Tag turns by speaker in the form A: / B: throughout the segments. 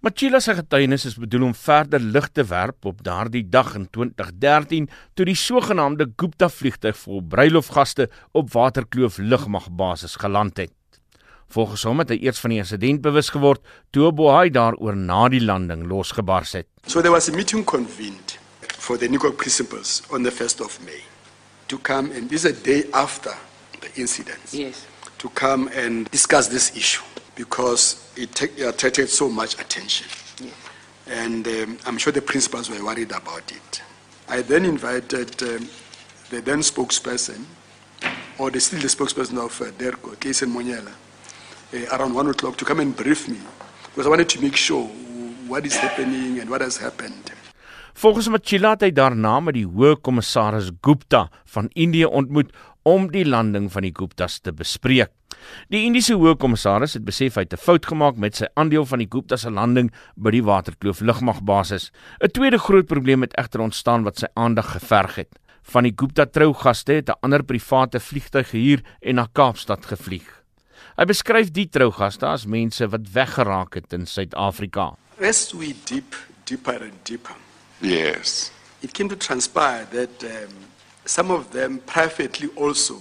A: Machila se getuienis is bedoel om verder lig te werp op daardie dag in 2013 toe die sogenaamde Gupta vliegtuig vol bruilofgaste op Waterkloof lugmagbasis geland het. Volgens hom het hy eers van die insident bewus geword toe Bohai daaroor na die landing losgebars het.
B: So there was a meeting convened for the Nicol principles on the 1st of May to come and this is a day after the incident.
C: Yes.
B: To come and discuss this issue. Because it take, uh, attracted so much attention.
C: Yeah.
B: And um, I'm sure the principals were worried about it. I then invited um, the then spokesperson, or the, still the spokesperson of uh, DERCO, Kaisen Monyela, uh, around 1 o'clock to come and brief me because I wanted to make sure what is happening and what has happened.
A: Volgens Machila het hy daarna met die hoë kommissaris Gupta van Indië ontmoet om die landing van die Guptas te bespreek. Die Indiese Hoogkommissaris het besef hy het 'n fout gemaak met sy aandeel van die Gupta se landing by die Waterkloof lugmagbasis. 'n Tweede groot probleem het egter ontstaan wat sy aandag geverg het. Van die Gupta trougaste het 'n ander private vliegtuig gehuur en na Kaapstad gevlieg. Hy beskryf die trougaste as mense wat weggeraak het in Suid-Afrika.
B: As we deep deeper and deeper.
D: Yes.
B: It came to transpire that um, some of them privately also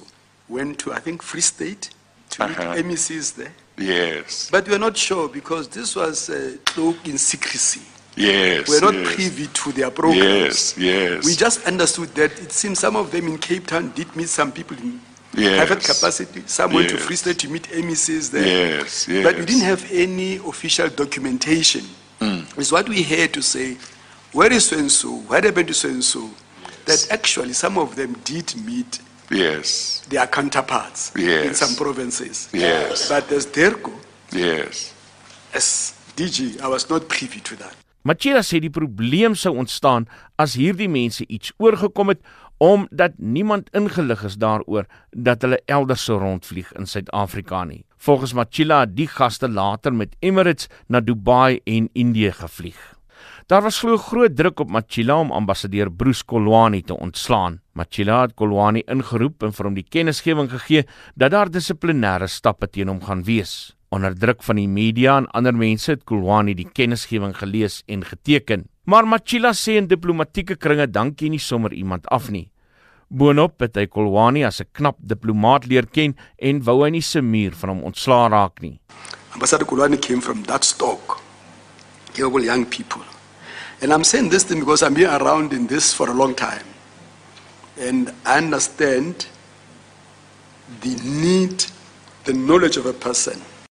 B: went to I think Free State to uh-huh. meet MECs there.
D: Yes.
B: But we are not sure because this was uh, cloaked in secrecy.
D: Yes.
B: We're not
D: yes.
B: privy to their programs.
D: Yes, yes.
B: We just understood that it seems some of them in Cape Town did meet some people in yes. private capacity. Some yes. went to Free State to meet MECs there.
D: Yes, yes.
B: But we didn't have any official documentation. Mm. It's what we had to say, where is so and so? What happened to so and so? That actually some of them did meet
D: Yes.
B: Their counterparts
D: yes.
B: in some provinces.
D: Yes.
B: But as DERCO,
D: yes.
B: as DG, I was not privy to that.
A: Machira sê die probleem sou ontstaan as hierdie mense iets oorgekom het omdat niemand ingelig is daaroor dat hulle elders sou rondvlieg in Suid-Afrika nie. Volgens Machila het die gaste later met Emirates na Dubai en Indië gevlieg. Daar was glo groot druk op Machila om ambassadeur Bruce Kolwani te ontslaan. Machila het Kolwani ingeroep en vir hom die kennisgewing gegee dat daar dissiplinêre stappe teen hom gaan wees. Onder druk van die media en ander mense het Kolwani die kennisgewing gelees en geteken. Maar Machila sê in diplomatieke kringe dankie nie sommer iemand af nie. Boonop het hy Kolwani as 'n knap diplomaat leer ken en wou hy nie se muur van hom ontslaa raak nie.
B: Ambassador Kolwani came from that stock. Capable young people. And I'm saying this thing because I've been around in this for a long time. And I understand the need, the knowledge of a person